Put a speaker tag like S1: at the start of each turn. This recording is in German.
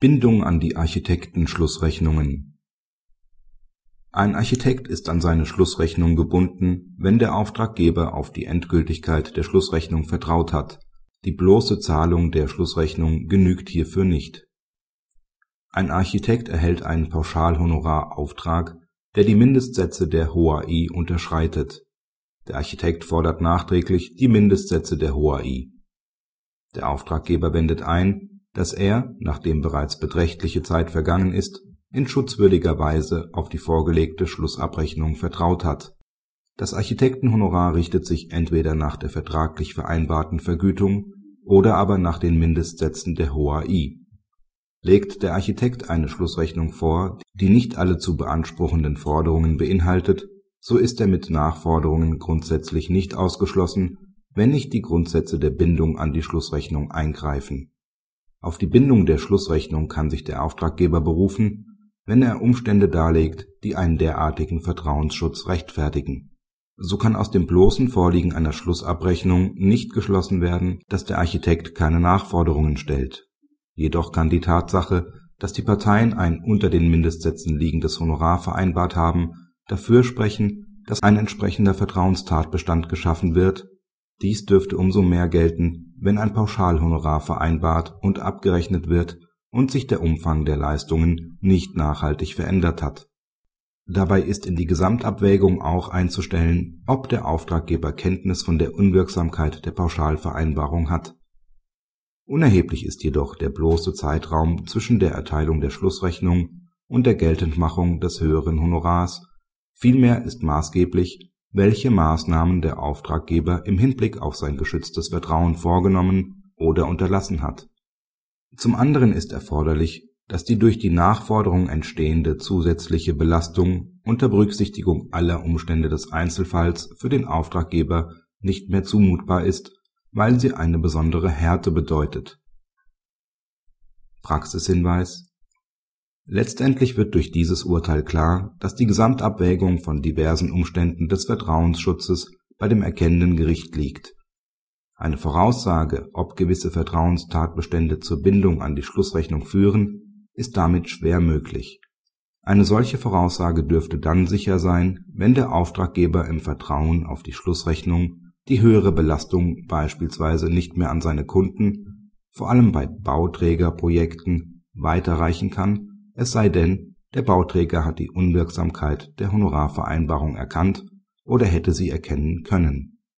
S1: Bindung an die Architektenschlussrechnungen Ein Architekt ist an seine Schlussrechnung gebunden, wenn der Auftraggeber auf die Endgültigkeit der Schlussrechnung vertraut hat, die bloße Zahlung der Schlussrechnung genügt hierfür nicht. Ein Architekt erhält einen Pauschalhonorarauftrag, der die Mindestsätze der HOAI unterschreitet. Der Architekt fordert nachträglich die Mindestsätze der HOAI. Der Auftraggeber wendet ein dass er, nachdem bereits beträchtliche Zeit vergangen ist, in schutzwürdiger Weise auf die vorgelegte Schlussabrechnung vertraut hat. Das Architektenhonorar richtet sich entweder nach der vertraglich vereinbarten Vergütung oder aber nach den Mindestsätzen der HOAI. Legt der Architekt eine Schlussrechnung vor, die nicht alle zu beanspruchenden Forderungen beinhaltet, so ist er mit Nachforderungen grundsätzlich nicht ausgeschlossen, wenn nicht die Grundsätze der Bindung an die Schlussrechnung eingreifen auf die Bindung der Schlussrechnung kann sich der Auftraggeber berufen, wenn er Umstände darlegt, die einen derartigen Vertrauensschutz rechtfertigen. So kann aus dem bloßen Vorliegen einer Schlussabrechnung nicht geschlossen werden, dass der Architekt keine Nachforderungen stellt. Jedoch kann die Tatsache, dass die Parteien ein unter den Mindestsätzen liegendes Honorar vereinbart haben, dafür sprechen, dass ein entsprechender Vertrauenstatbestand geschaffen wird dies dürfte umso mehr gelten, wenn ein Pauschalhonorar vereinbart und abgerechnet wird und sich der Umfang der Leistungen nicht nachhaltig verändert hat. Dabei ist in die Gesamtabwägung auch einzustellen, ob der Auftraggeber Kenntnis von der Unwirksamkeit der Pauschalvereinbarung hat. Unerheblich ist jedoch der bloße Zeitraum zwischen der Erteilung der Schlussrechnung und der Geltendmachung des höheren Honorars, vielmehr ist maßgeblich welche Maßnahmen der Auftraggeber im Hinblick auf sein geschütztes Vertrauen vorgenommen oder unterlassen hat. Zum anderen ist erforderlich, dass die durch die Nachforderung entstehende zusätzliche Belastung unter Berücksichtigung aller Umstände des Einzelfalls für den Auftraggeber nicht mehr zumutbar ist, weil sie eine besondere Härte bedeutet. Praxishinweis Letztendlich wird durch dieses Urteil klar, dass die Gesamtabwägung von diversen Umständen des Vertrauensschutzes bei dem erkennenden Gericht liegt. Eine Voraussage, ob gewisse Vertrauenstatbestände zur Bindung an die Schlussrechnung führen, ist damit schwer möglich. Eine solche Voraussage dürfte dann sicher sein, wenn der Auftraggeber im Vertrauen auf die Schlussrechnung die höhere Belastung beispielsweise nicht mehr an seine Kunden, vor allem bei Bauträgerprojekten, weiterreichen kann es sei denn, der Bauträger hat die Unwirksamkeit der Honorarvereinbarung erkannt oder hätte sie erkennen können